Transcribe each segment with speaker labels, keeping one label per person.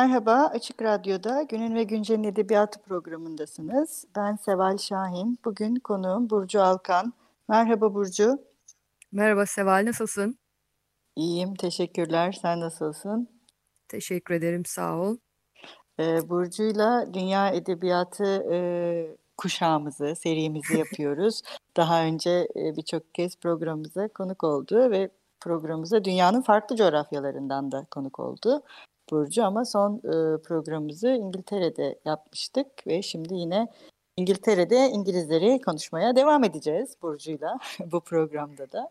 Speaker 1: Merhaba, Açık Radyo'da Günün ve Güncel'in Edebiyatı programındasınız. Ben Seval Şahin. Bugün konuğum Burcu Alkan. Merhaba Burcu.
Speaker 2: Merhaba Seval, nasılsın?
Speaker 1: İyiyim, teşekkürler. Sen nasılsın?
Speaker 2: Teşekkür ederim, sağ ol.
Speaker 1: Ee, Burcu'yla Dünya Edebiyatı e, kuşağımızı, serimizi yapıyoruz. Daha önce e, birçok kez programımıza konuk oldu ve programımıza dünyanın farklı coğrafyalarından da konuk oldu. Burcu ama son e, programımızı İngiltere'de yapmıştık ve şimdi yine İngiltere'de İngilizleri konuşmaya devam edeceğiz Burcu'yla bu programda da.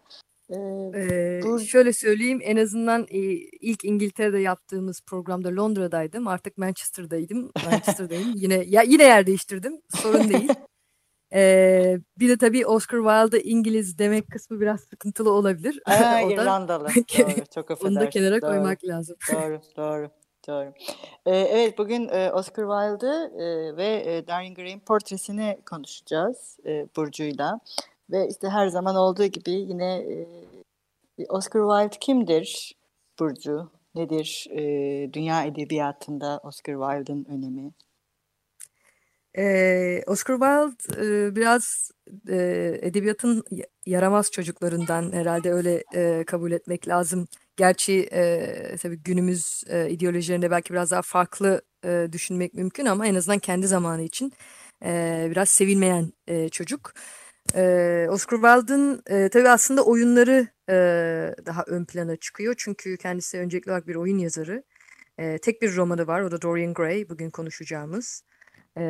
Speaker 2: Ee, Burcu... Şöyle söyleyeyim en azından e, ilk İngiltere'de yaptığımız programda Londra'daydım artık Manchester'daydım Manchester'dayım yine ya, yine yer değiştirdim sorun değil. Ee, bir de tabii Oscar Wilde İngiliz demek kısmı biraz sıkıntılı olabilir.
Speaker 1: Aa, İrlandalı. doğru, çok affedersin.
Speaker 2: Onu da kenara doğru, koymak lazım.
Speaker 1: Doğru, doğru. Doğru. Ee, evet, bugün e, Oscar Wilde e, ve e, Dorian Gray'in portresini konuşacağız e, Burcu'yla. Ve işte her zaman olduğu gibi yine e, Oscar Wilde kimdir Burcu? Nedir e, dünya edebiyatında Oscar Wilde'ın önemi?
Speaker 2: Oscar Wilde biraz edebiyatın yaramaz çocuklarından herhalde öyle kabul etmek lazım. Gerçi tabii günümüz ideolojilerinde belki biraz daha farklı düşünmek mümkün ama en azından kendi zamanı için biraz sevilmeyen çocuk. Oscar Wilde'ın tabii aslında oyunları daha ön plana çıkıyor. Çünkü kendisi öncelikli olarak bir oyun yazarı. Tek bir romanı var o da Dorian Gray bugün konuşacağımız. E,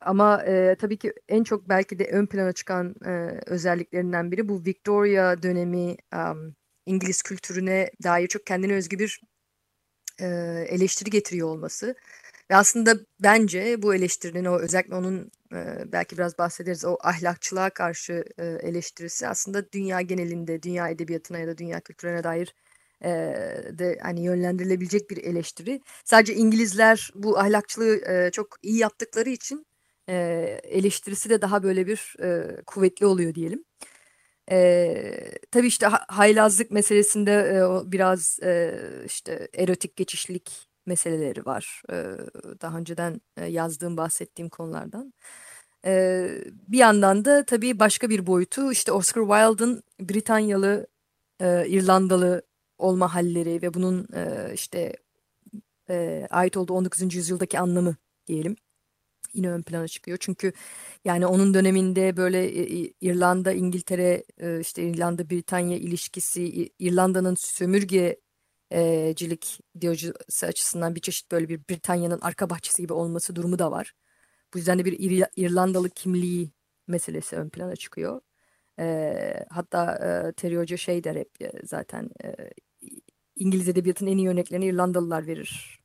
Speaker 2: ama e, tabii ki en çok belki de ön plana çıkan e, özelliklerinden biri bu Victoria dönemi um, İngiliz kültürüne dair çok kendine özgü bir e, eleştiri getiriyor olması. Ve aslında bence bu eleştirinin o özellikle onun e, belki biraz bahsederiz o ahlakçılığa karşı e, eleştirisi aslında dünya genelinde dünya edebiyatına ya da dünya kültürüne dair de hani yönlendirilebilecek bir eleştiri. Sadece İngilizler bu ahlakçılığı çok iyi yaptıkları için eleştirisi de daha böyle bir kuvvetli oluyor diyelim. E, tabii işte haylazlık meselesinde e, biraz e, işte erotik geçişlik meseleleri var. E, daha önceden e, yazdığım, bahsettiğim konulardan. E, bir yandan da tabii başka bir boyutu işte Oscar Wilde'ın Britanyalı, e, İrlandalı olma halleri ve bunun e, işte e, ait olduğu 19. yüzyıldaki anlamı diyelim yine ön plana çıkıyor. Çünkü yani onun döneminde böyle İrlanda, İngiltere, işte İrlanda, Britanya ilişkisi, İrlanda'nın sömürgecilik ideolojisi açısından bir çeşit böyle bir Britanya'nın arka bahçesi gibi olması durumu da var. Bu yüzden de bir İr İrlandalı kimliği meselesi ön plana çıkıyor. hatta e, Terry Hoca şey der hep zaten İngiliz edebiyatının en iyi örneklerini İrlandalılar verir.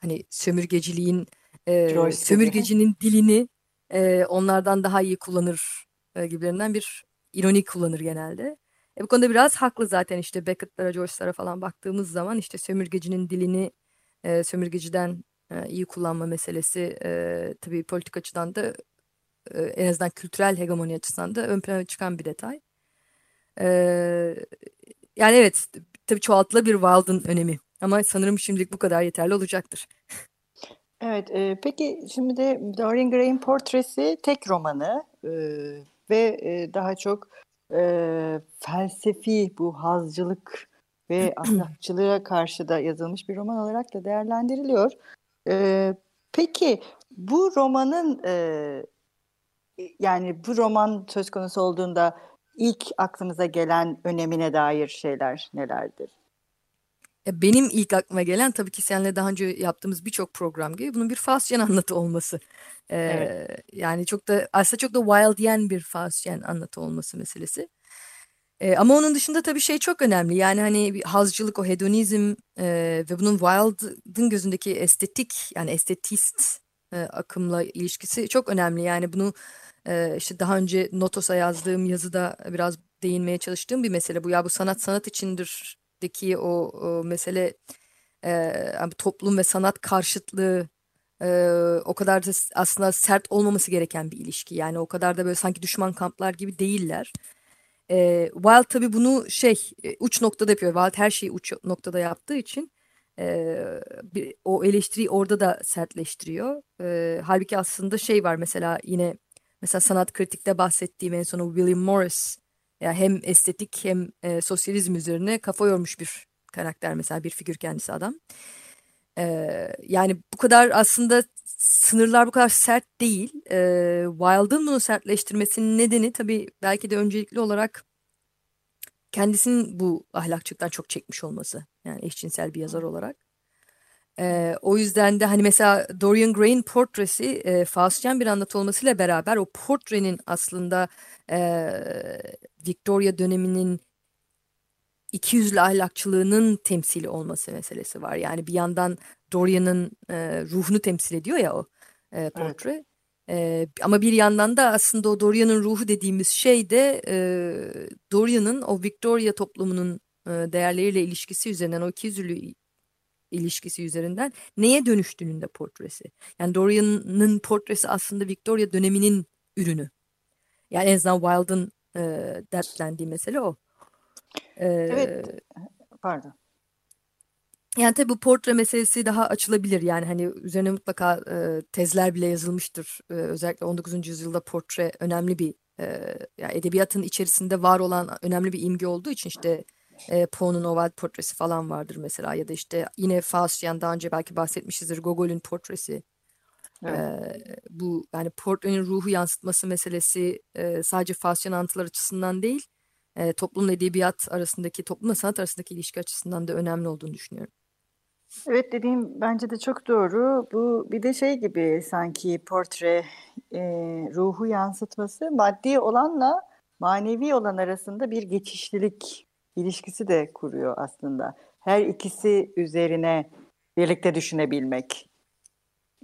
Speaker 2: hani sömürgeciliğin e, sömürgecinin dilini e, onlardan daha iyi kullanır e, gibilerinden bir ironik kullanır genelde. E, bu konuda biraz haklı zaten işte Beckett'lara, Joyce'lara falan baktığımız zaman işte sömürgecinin dilini e, sömürgeciden e, iyi kullanma meselesi e, tabii politik açıdan da e, en azından kültürel hegemoni açısından da ön plana çıkan bir detay. E, yani evet tabii çoğaltılı bir Wilde'ın önemi ama sanırım şimdilik bu kadar yeterli olacaktır.
Speaker 1: Evet, e, peki şimdi de Dorian Gray'in portresi tek romanı e, ve e, daha çok e, felsefi bu hazcılık ve ahlakçılığa karşı da yazılmış bir roman olarak da değerlendiriliyor. E, peki bu romanın e, yani bu roman söz konusu olduğunda ilk aklınıza gelen önemine dair şeyler nelerdir?
Speaker 2: benim ilk aklıma gelen tabii ki seninle daha önce yaptığımız birçok program gibi bunun bir Faustian anlatı olması. Ee, evet. Yani çok da aslında çok da Wildian bir Faustian anlatı olması meselesi. Ee, ama onun dışında tabii şey çok önemli. Yani hani bir hazcılık, o hedonizm e, ve bunun Wilde'ın gözündeki estetik yani estetist e, akımla ilişkisi çok önemli. Yani bunu e, işte daha önce Notos'a yazdığım yazıda biraz değinmeye çalıştığım bir mesele bu. Ya bu sanat sanat içindir deki o, o mesele e, toplum ve sanat karşıtlığı e, o kadar da aslında sert olmaması gereken bir ilişki. Yani o kadar da böyle sanki düşman kamplar gibi değiller. E, Wilde tabii bunu şey e, uç noktada yapıyor. Wilde her şeyi uç noktada yaptığı için bir, o eleştiriyi orada da sertleştiriyor. E, halbuki aslında şey var mesela yine mesela sanat kritikte bahsettiğim en sonu William Morris yani hem estetik hem e, sosyalizm üzerine kafa yormuş bir karakter mesela bir figür kendisi adam. E, yani bu kadar aslında sınırlar bu kadar sert değil. E, Wilde'ın bunu sertleştirmesinin nedeni tabii belki de öncelikli olarak kendisinin bu ahlakçılıktan çok çekmiş olması. Yani eşcinsel bir yazar olarak. Ee, o yüzden de hani mesela Dorian Gray'in portresi e, Faustian bir anlatı olmasıyla beraber o portrenin aslında e, Victoria döneminin iki yüzlü ahlakçılığının temsili olması meselesi var. Yani bir yandan Dorian'ın e, ruhunu temsil ediyor ya o e, portre. Evet. Ama bir yandan da aslında o Dorian'ın ruhu dediğimiz şey de e, Dorian'ın o Victoria toplumunun e, değerleriyle ilişkisi üzerinden o iki yüzlü ilişkisi üzerinden neye dönüştüğünün de portresi. Yani Dorian'ın portresi aslında Victoria döneminin ürünü. Yani en azından Wilde'ın e, dertlendiği mesele o.
Speaker 1: E, evet. Pardon.
Speaker 2: Yani tabii bu portre meselesi daha açılabilir. Yani hani üzerine mutlaka e, tezler bile yazılmıştır. E, özellikle 19. yüzyılda portre önemli bir e, yani edebiyatın içerisinde var olan önemli bir imge olduğu için işte e, Poe'nun oval portresi falan vardır mesela ya da işte yine Faustian daha önce belki bahsetmişizdir Gogol'ün portresi. Evet. E, bu yani portrenin ruhu yansıtması meselesi e, sadece Faustian anlatılar açısından değil e, toplumla edebiyat arasındaki toplumla sanat arasındaki ilişki açısından da önemli olduğunu düşünüyorum.
Speaker 1: Evet dediğim bence de çok doğru. Bu bir de şey gibi sanki portre e, ruhu yansıtması maddi olanla manevi olan arasında bir geçişlilik ilişkisi de kuruyor aslında. Her ikisi üzerine birlikte düşünebilmek.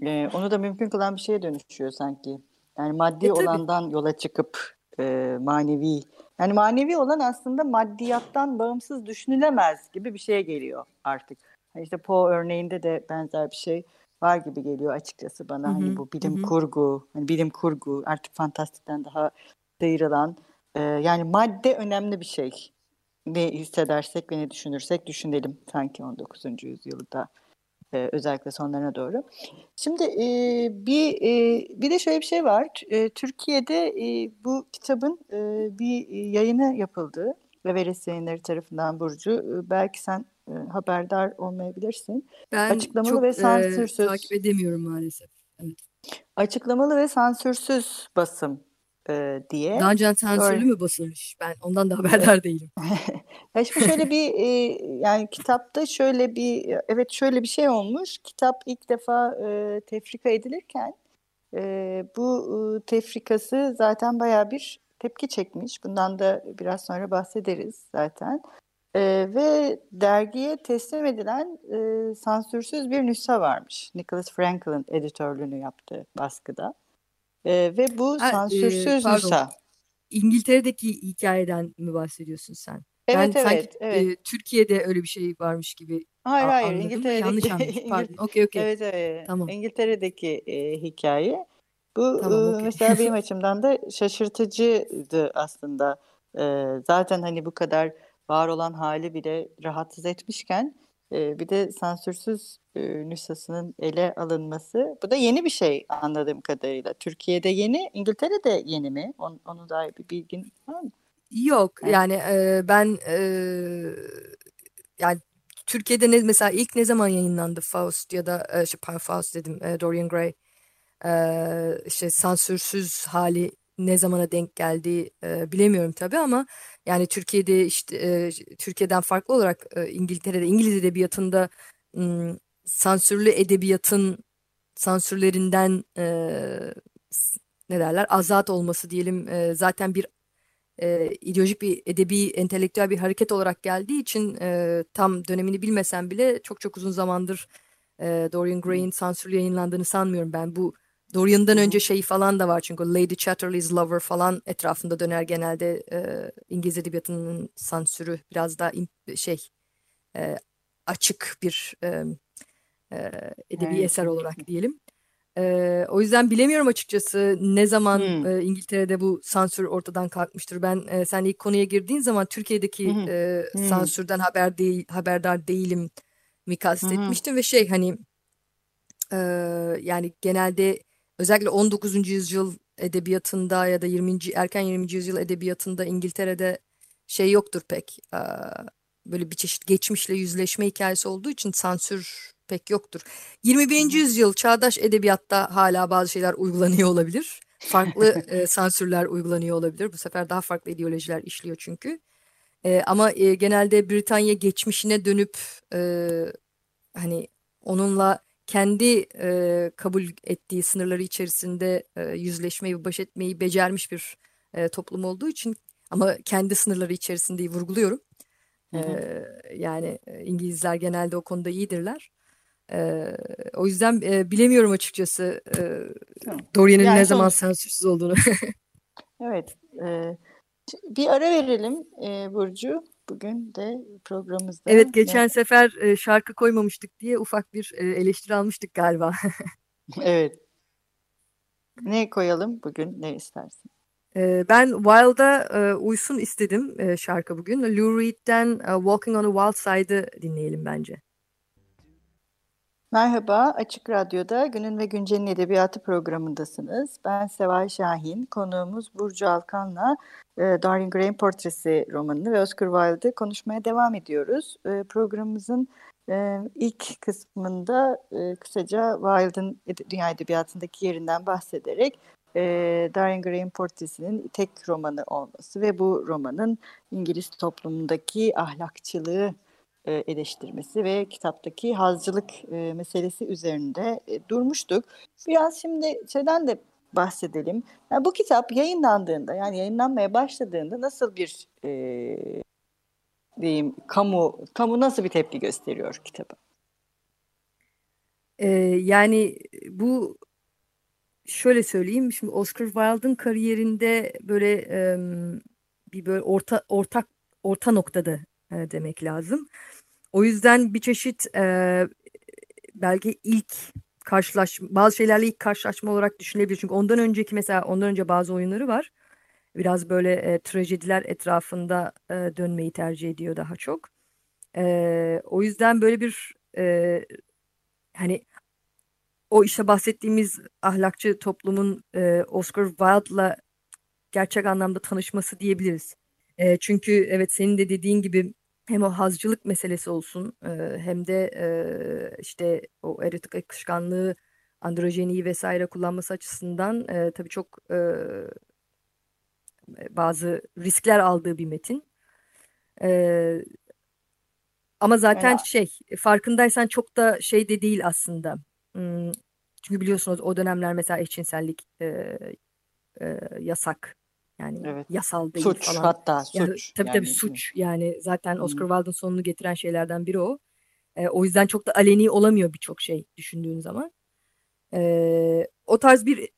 Speaker 1: Ee, onu da mümkün kılan bir şeye dönüşüyor sanki. Yani maddi e, olandan yola çıkıp e, manevi. Yani manevi olan aslında maddiyattan bağımsız düşünülemez gibi bir şeye geliyor artık. İşte Poe örneğinde de benzer bir şey var gibi geliyor açıkçası bana. Hı hani bu bilim hı. kurgu, hani bilim kurgu artık fantastikten daha sıyrılan. E, yani madde önemli bir şey ne hissedersek ve ne düşünürsek düşünelim sanki 19. yüzyılda e, özellikle sonlarına doğru. Şimdi e, bir e, bir de şöyle bir şey var. E, Türkiye'de e, bu kitabın e, bir yayını yapıldı. Everest yayınları tarafından Burcu. E, belki sen e, haberdar olmayabilirsin.
Speaker 2: Ben Açıklamalı çok ve sansürsüz. E, takip edemiyorum maalesef. Evet.
Speaker 1: Açıklamalı ve sansürsüz basım e, diye.
Speaker 2: Daha önce sansürlü mü basılmış? Ben ondan da haberdar değilim.
Speaker 1: ya şimdi şöyle bir e, yani kitapta şöyle bir evet şöyle bir şey olmuş. Kitap ilk defa e, tefrika edilirken e, bu e, tefrikası zaten baya bir tepki çekmiş. Bundan da biraz sonra bahsederiz zaten. E, ve dergiye teslim edilen e, sansürsüz bir nüsha varmış. Nicholas Franklin editörlüğünü yaptı baskıda. E, ve bu ha, sansürsüz e, pardon.
Speaker 2: İngiltere'deki hikayeden mi bahsediyorsun sen?
Speaker 1: Evet ben evet. Sanki, evet.
Speaker 2: E, Türkiye'de öyle bir şey varmış gibi
Speaker 1: Hayır hayır anladım. İngiltere'deki
Speaker 2: yanlış anladım. Pardon. Okey okey.
Speaker 1: Evet evet. Tamam. İngiltere'deki e, hikaye. Bu tamam, okay. mesela benim açımdan da şaşırtıcıydı aslında. E, zaten hani bu kadar var olan hali bile rahatsız etmişken e, bir de sansürsüz e, nüshasının ele alınması. Bu da yeni bir şey anladığım kadarıyla. Türkiye'de yeni, İngiltere'de yeni mi? On, onu dair bir bilgin var mı?
Speaker 2: Yok yani e, ben e, yani Türkiye'de ne, mesela ilk ne zaman yayınlandı Faust ya da e, şey, Faust dedim e, Dorian Gray e, işte sansürsüz hali ne zamana denk geldiği e, bilemiyorum tabii ama yani Türkiye'de işte e, Türkiye'den farklı olarak e, İngiltere'de İngiliz edebiyatında m, sansürlü edebiyatın sansürlerinden e, ne derler azat olması diyelim e, zaten bir e, ideolojik bir edebi entelektüel bir hareket olarak geldiği için e, tam dönemini bilmesem bile çok çok uzun zamandır e, Dorian Gray'in sansürlü yayınlandığını sanmıyorum ben. Bu Dorian'dan önce şey falan da var çünkü Lady Chatterley's Lover falan etrafında döner genelde e, İngiliz edebiyatının sansürü biraz daha şey e, açık bir e, e, edebi evet. eser olarak diyelim. E, o yüzden bilemiyorum açıkçası ne zaman hmm. e, İngiltere'de bu sansür ortadan kalkmıştır. Ben e, sen ilk konuya girdiğin zaman Türkiye'deki hmm. E, hmm. sansürden haber değil, haberdar değilim mi kastetmiştim hmm. ve şey hani e, yani genelde özellikle 19. yüzyıl edebiyatında ya da 20. erken 20. yüzyıl edebiyatında İngiltere'de şey yoktur pek. E, böyle bir çeşit geçmişle yüzleşme hikayesi olduğu için sansür pek yoktur. 21. yüzyıl çağdaş edebiyatta hala bazı şeyler uygulanıyor olabilir. Farklı e, sansürler uygulanıyor olabilir. Bu sefer daha farklı ideolojiler işliyor çünkü. E, ama e, genelde Britanya geçmişine dönüp e, hani onunla kendi e, kabul ettiği sınırları içerisinde e, yüzleşmeyi, baş etmeyi becermiş bir e, toplum olduğu için ama kendi sınırları içerisinde vurguluyorum. Hı hı. E, yani İngilizler genelde o konuda iyidirler. E, o yüzden e, bilemiyorum açıkçası e, Dorian'ın yani ne sonuç... zaman sansürsüz olduğunu.
Speaker 1: evet. E, bir ara verelim e, Burcu. Bugün de programımızda.
Speaker 2: Evet geçen ne? sefer e, şarkı koymamıştık diye ufak bir e, eleştiri almıştık galiba.
Speaker 1: evet. Ne koyalım bugün? Ne istersin?
Speaker 2: E, ben Wild'a uysun istedim şarkı bugün. Lou Reed'den Walking on a Wild Side'ı dinleyelim bence.
Speaker 1: Merhaba, Açık Radyo'da Günün ve Güncel'in Edebiyatı programındasınız. Ben Seval Şahin, konuğumuz Burcu Alkan'la e, Dorian Gray'in Portresi romanını ve Oscar Wilde'ı konuşmaya devam ediyoruz. E, programımızın e, ilk kısmında e, kısaca Wilde'ın dünya edebiyatındaki yerinden bahsederek e, Dorian Gray'in Portresi'nin tek romanı olması ve bu romanın İngiliz toplumundaki ahlakçılığı e, eleştirmesi ve kitaptaki hazcılık e, meselesi üzerinde e, durmuştuk. Biraz şimdi şeyden de bahsedelim. Yani bu kitap yayınlandığında yani yayınlanmaya başladığında nasıl bir e, diyeyim kamu kamu nasıl bir tepki gösteriyor kitaba?
Speaker 2: Ee, yani bu şöyle söyleyeyim şimdi Oscar Wilde'ın kariyerinde böyle e, bir böyle orta ortak orta noktada e, demek lazım. O yüzden bir çeşit e, belki ilk karşılaşma, bazı şeylerle ilk karşılaşma olarak düşünülebilir. Çünkü ondan önceki mesela ondan önce bazı oyunları var. Biraz böyle e, trajediler etrafında e, dönmeyi tercih ediyor daha çok. E, o yüzden böyle bir e, hani o işte bahsettiğimiz ahlakçı toplumun e, Oscar Wilde'la gerçek anlamda tanışması diyebiliriz. E, çünkü evet senin de dediğin gibi hem o hazcılık meselesi olsun e, hem de e, işte o erotik akışkanlığı androjeniyi vesaire kullanması açısından e, tabii çok e, bazı riskler aldığı bir metin. E, ama zaten evet. şey farkındaysan çok da şey de değil aslında. Hmm, çünkü biliyorsunuz o dönemler mesela eşcinsellik e, e, yasak yani evet. yasal değil
Speaker 1: suç,
Speaker 2: falan.
Speaker 1: hatta
Speaker 2: yani,
Speaker 1: suç.
Speaker 2: Tabii yani. tabii suç. Yani zaten Oscar Wilde'ın sonunu getiren şeylerden biri o. E, o yüzden çok da aleni olamıyor birçok şey düşündüğün zaman. E, o tarz bir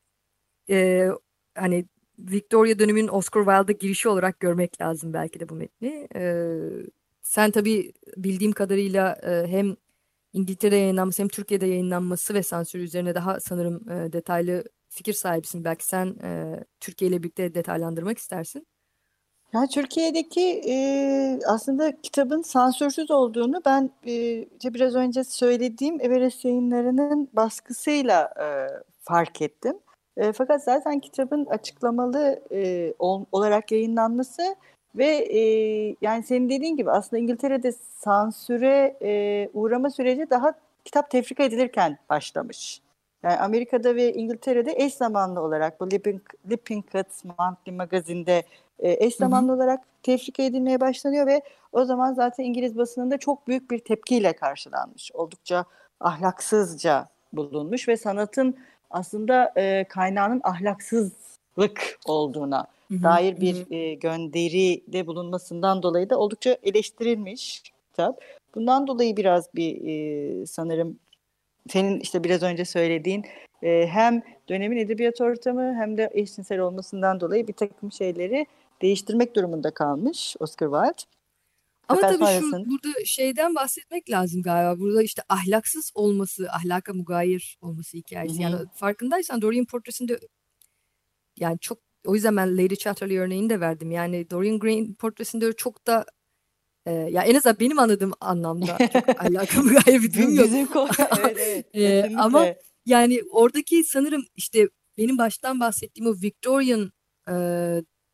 Speaker 2: e, hani Victoria döneminin Oscar Wilde'a girişi olarak görmek lazım belki de bu metni. E, sen tabii bildiğim kadarıyla e, hem İngiltere'de yayınlanması hem Türkiye'de yayınlanması ve sansür üzerine daha sanırım e, detaylı fikir sahibisin. Belki sen e, Türkiye ile birlikte detaylandırmak istersin.
Speaker 1: Ya Türkiye'deki e, aslında kitabın sansürsüz olduğunu ben e, biraz önce söylediğim Everest yayınlarının baskısıyla e, fark ettim. E, fakat zaten kitabın açıklamalı e, ol, olarak yayınlanması ve e, yani senin dediğin gibi aslında İngiltere'de sansüre e, uğrama süreci daha kitap tefrika edilirken başlamış. Yani Amerika'da ve İngiltere'de eş zamanlı olarak bu Lippincott Monthly Magazine'de e, eş zamanlı hı hı. olarak tefrika edilmeye başlanıyor ve o zaman zaten İngiliz basınında çok büyük bir tepkiyle karşılanmış. Oldukça ahlaksızca bulunmuş ve sanatın aslında e, kaynağının ahlaksızlık olduğuna hı hı, dair bir hı. e, gönderide bulunmasından dolayı da oldukça eleştirilmiş kitap. Bundan dolayı biraz bir e, sanırım senin işte biraz önce söylediğin e, hem dönemin edebiyat ortamı hem de eşcinsel olmasından dolayı bir takım şeyleri değiştirmek durumunda kalmış Oscar Wilde.
Speaker 2: Ama Fakat tabii sonrasında... şu burada şeyden bahsetmek lazım galiba. Burada işte ahlaksız olması, ahlaka mugayir olması hikayesi. Hı-hı. Yani farkındaysan Dorian portresinde yani çok o yüzden ben Lady Chatterley örneğini de verdim. Yani Dorian Gray portresinde çok da e, ya en azından benim anladığım anlamda çok ahlaka mugayir bir durum yok. Bizim evet, evet, e, ama yani oradaki sanırım işte benim baştan bahsettiğim o Victorian e,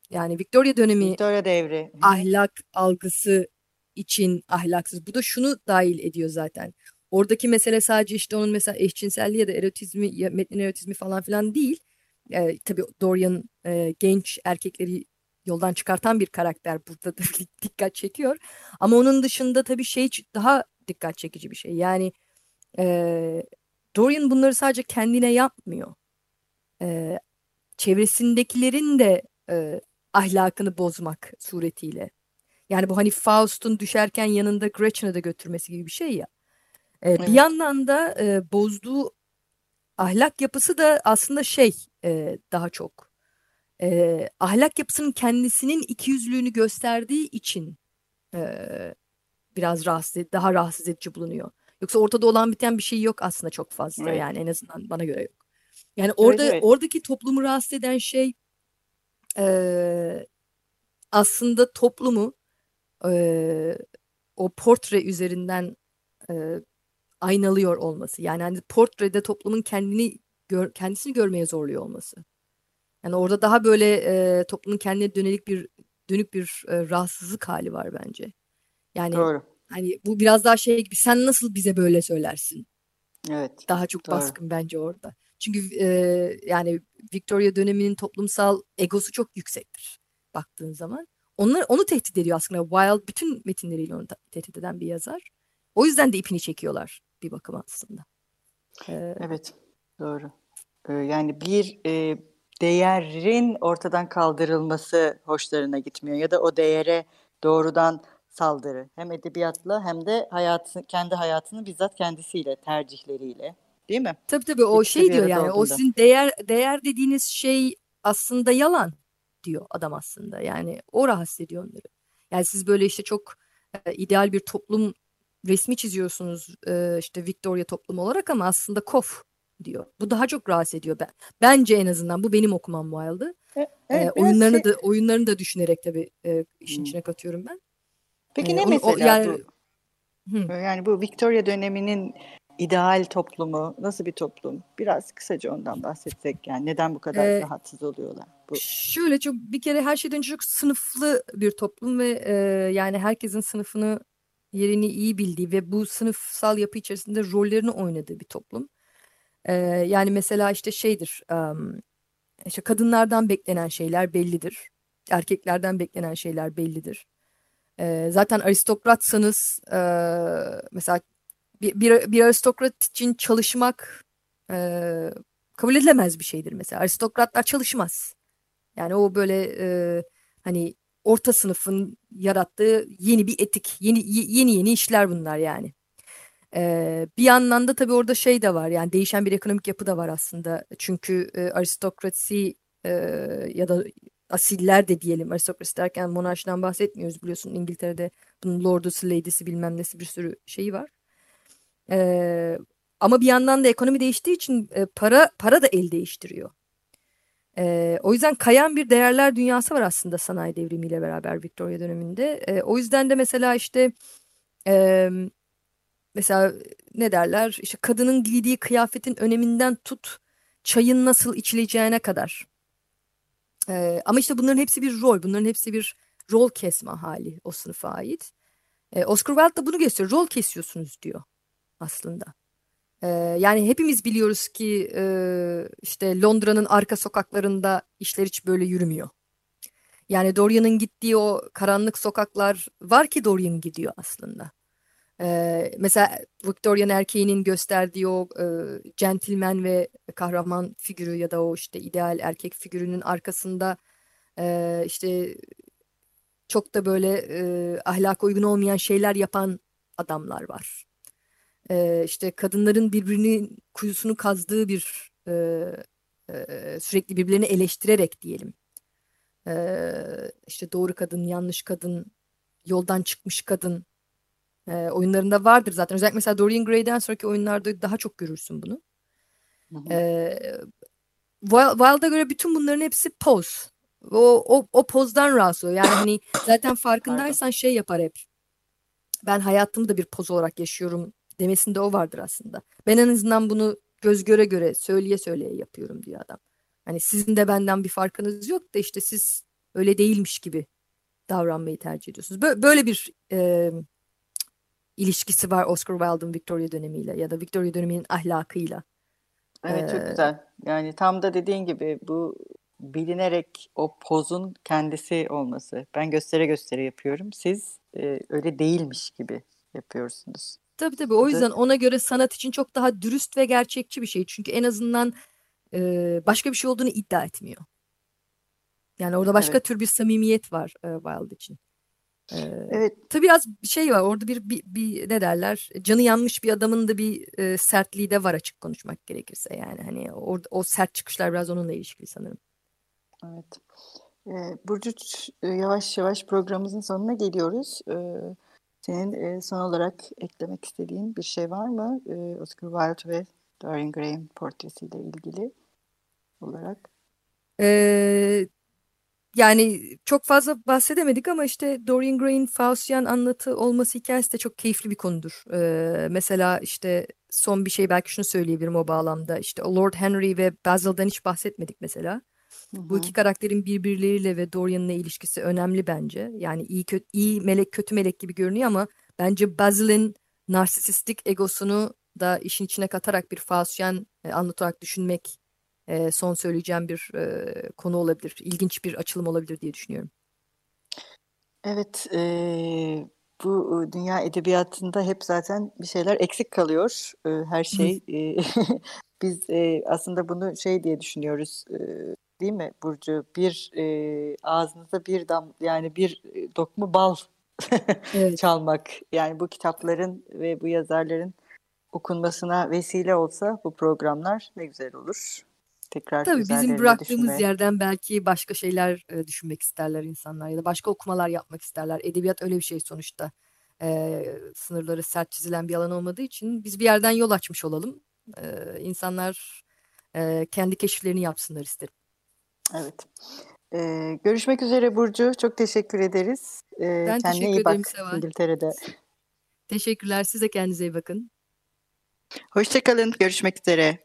Speaker 2: yani Victoria dönemi
Speaker 1: Victoria devri
Speaker 2: ahlak algısı için ahlaksız. Bu da şunu dahil ediyor zaten. Oradaki mesele sadece işte onun mesela eşcinselliği ya da erotizmi, ya metnin erotizmi falan filan değil. E, tabii Dorian e, genç erkekleri yoldan çıkartan bir karakter burada da dikkat çekiyor. Ama onun dışında tabii şey daha dikkat çekici bir şey. Yani e, Dorian bunları sadece kendine yapmıyor. E, çevresindekilerin de e, ahlakını bozmak suretiyle yani bu hani Faust'un düşerken yanında Gretchen'ı da götürmesi gibi bir şey ya. Ee, evet. Bir yandan da e, bozduğu ahlak yapısı da aslında şey e, daha çok e, ahlak yapısının kendisinin ikiyüzlülüğünü gösterdiği için e, biraz rahatsız daha rahatsız edici bulunuyor. Yoksa ortada olan biten bir şey yok aslında çok fazla evet. yani en azından bana göre yok. Yani orada evet, evet. oradaki toplumu rahatsız eden şey e, aslında toplumu e, o portre üzerinden e, aynalıyor olması. Yani hani portrede toplumun kendini gör, kendisini görmeye zorluyor olması. Yani orada daha böyle e, toplumun kendine dönelik bir dönük bir e, rahatsızlık hali var bence. Yani Doğru. hani bu biraz daha şey gibi sen nasıl bize böyle söylersin?
Speaker 1: Evet.
Speaker 2: Daha çok Doğru. baskın bence orada. Çünkü e, yani Victoria döneminin toplumsal egosu çok yüksektir baktığın zaman. Onlar onu tehdit ediyor aslında. Wilde bütün metinleriyle onu tehdit eden bir yazar. O yüzden de ipini çekiyorlar bir bakıma aslında.
Speaker 1: Ee, evet, doğru. Ee, yani bir e, değerin ortadan kaldırılması hoşlarına gitmiyor ya da o değere doğrudan saldırı. Hem edebiyatla hem de hayatı, kendi hayatını bizzat kendisiyle, tercihleriyle. Değil mi?
Speaker 2: Tabii tabii o İkisi şey diyor yani olduğunda. o sizin değer değer dediğiniz şey aslında yalan diyor adam aslında. Yani o rahatsız ediyor onları. Yani siz böyle işte çok e, ideal bir toplum resmi çiziyorsunuz e, işte Victoria toplumu olarak ama aslında kof diyor. Bu daha çok rahatsız ediyor ben. Bence en azından bu benim okumam Wilde'ı. E, evet, e, oyunlarını şey... da oyunlarını da düşünerek tabii e, işin hmm. içine katıyorum ben.
Speaker 1: Peki e, ne o, mesela o, yani, bu? Hı. Yani bu Victoria döneminin ideal toplumu nasıl bir toplum? Biraz kısaca ondan bahsetsek yani neden bu kadar ee, rahatsız oluyorlar? Bu.
Speaker 2: Şöyle çok bir kere her şeyden çok sınıflı bir toplum ve e, yani herkesin sınıfını yerini iyi bildiği ve bu sınıfsal yapı içerisinde rollerini oynadığı bir toplum. E, yani mesela işte şeydir um, işte kadınlardan beklenen şeyler bellidir. Erkeklerden beklenen şeyler bellidir. E, zaten aristokratsanız e, mesela bir, bir, bir aristokrat için çalışmak e, kabul edilemez bir şeydir mesela. Aristokratlar çalışmaz. Yani o böyle e, hani orta sınıfın yarattığı yeni bir etik, yeni yeni yeni işler bunlar yani. Bir yandan da tabii orada şey de var yani değişen bir ekonomik yapı da var aslında. Çünkü e, aristokrasi e, ya da asiller de diyelim aristokrasi derken monarşiden bahsetmiyoruz biliyorsun İngiltere'de bunun lordusu, lady'si bilmem nesi bir sürü şeyi var. Ee, ama bir yandan da ekonomi değiştiği için e, para para da el değiştiriyor. E, o yüzden kayan bir değerler dünyası var aslında sanayi devrimiyle beraber Victoria döneminde. E, o yüzden de mesela işte e, mesela ne derler işte kadının giydiği kıyafetin öneminden tut çayın nasıl içileceğine kadar. E, ama işte bunların hepsi bir rol, bunların hepsi bir rol kesme hali o sınıfa ait. E, Oscar Wilde da bunu gösteriyor. Rol kesiyorsunuz diyor aslında. Yani hepimiz biliyoruz ki işte Londra'nın arka sokaklarında işler hiç böyle yürümüyor. Yani Dorian'ın gittiği o karanlık sokaklar var ki Dorian gidiyor aslında. Ee, mesela Victorian erkeğinin gösterdiği o e, gentleman ve kahraman figürü ya da o işte ideal erkek figürünün arkasında e, işte çok da böyle e, ahlak uygun olmayan şeyler yapan adamlar var. E, işte kadınların birbirinin kuyusunu kazdığı bir e, e, sürekli birbirlerini eleştirerek diyelim. E, işte doğru kadın, yanlış kadın, yoldan çıkmış kadın e, oyunlarında vardır zaten. Özellikle mesela Dorian Gray'den sonraki oyunlarda daha çok görürsün bunu. E, Wild'a göre bütün bunların hepsi poz. O, o, o pozdan rahatsız oluyor. Yani hani zaten farkındaysan şey yapar hep. Ben hayatımı da bir poz olarak yaşıyorum demesinde o vardır aslında. Ben en azından bunu göz göre göre söyleye söyleye yapıyorum diyor adam. Hani sizin de benden bir farkınız yok da işte siz öyle değilmiş gibi davranmayı tercih ediyorsunuz. Böyle, böyle bir e, ilişkisi var Oscar Wilde'ın Victoria dönemiyle ya da Victoria döneminin ahlakıyla.
Speaker 1: Evet çok güzel. Yani tam da dediğin gibi bu bilinerek o pozun kendisi olması. Ben göstere göstere yapıyorum. Siz e, öyle değilmiş gibi yapıyorsunuz.
Speaker 2: Tabii tabii. O yüzden ona göre sanat için çok daha dürüst ve gerçekçi bir şey. Çünkü en azından e, başka bir şey olduğunu iddia etmiyor. Yani orada başka evet. tür bir samimiyet var e, Wilde için. Ee, evet. Tabii biraz şey var orada bir, bir, bir ne derler canı yanmış bir adamın da bir e, sertliği de var açık konuşmak gerekirse yani hani orada o sert çıkışlar biraz onunla ilişkili sanırım.
Speaker 1: Evet. Ee, Burcu yavaş yavaş programımızın sonuna geliyoruz. Ee, senin e, son olarak eklemek istediğin bir şey var mı? Ee, Oscar Wilde ve Dorian Gray'in portresiyle ilgili olarak.
Speaker 2: Ee, yani çok fazla bahsedemedik ama işte Dorian Gray'in Faustian anlatı olması hikayesi de çok keyifli bir konudur. Ee, mesela işte son bir şey belki şunu söyleyebilirim o bağlamda. İşte Lord Henry ve Basil'dan hiç bahsetmedik mesela. Hı-hı. Bu iki karakterin birbirleriyle ve Dorian'la ilişkisi önemli bence. Yani iyi kötü iyi melek kötü melek gibi görünüyor ama bence Basil'in narsistik egosunu da işin içine katarak bir Faustian e, anlatarak düşünmek e, son söyleyeceğim bir e, konu olabilir. İlginç bir açılım olabilir diye düşünüyorum.
Speaker 1: Evet, e, bu dünya edebiyatında hep zaten bir şeyler eksik kalıyor. E, her şey. e, biz e, aslında bunu şey diye düşünüyoruz. E, değil mi Burcu? Bir e, ağzınıza bir dam yani bir dokmu bal evet. çalmak. Yani bu kitapların ve bu yazarların okunmasına vesile olsa bu programlar ne güzel olur tekrar
Speaker 2: Tabii bizim bıraktığımız düşünmeye. yerden belki başka şeyler e, düşünmek isterler insanlar ya da başka okumalar yapmak isterler. Edebiyat öyle bir şey sonuçta. E, sınırları sert çizilen bir alan olmadığı için biz bir yerden yol açmış olalım. E, insanlar e, kendi keşiflerini yapsınlar isterim.
Speaker 1: Evet. Ee, görüşmek üzere Burcu. Çok teşekkür ederiz.
Speaker 2: Ee, ben teşekkür iyi bak Seval.
Speaker 1: İngiltere'de.
Speaker 2: Teşekkürler. Siz de kendinize iyi bakın.
Speaker 1: Hoşçakalın. Görüşmek üzere.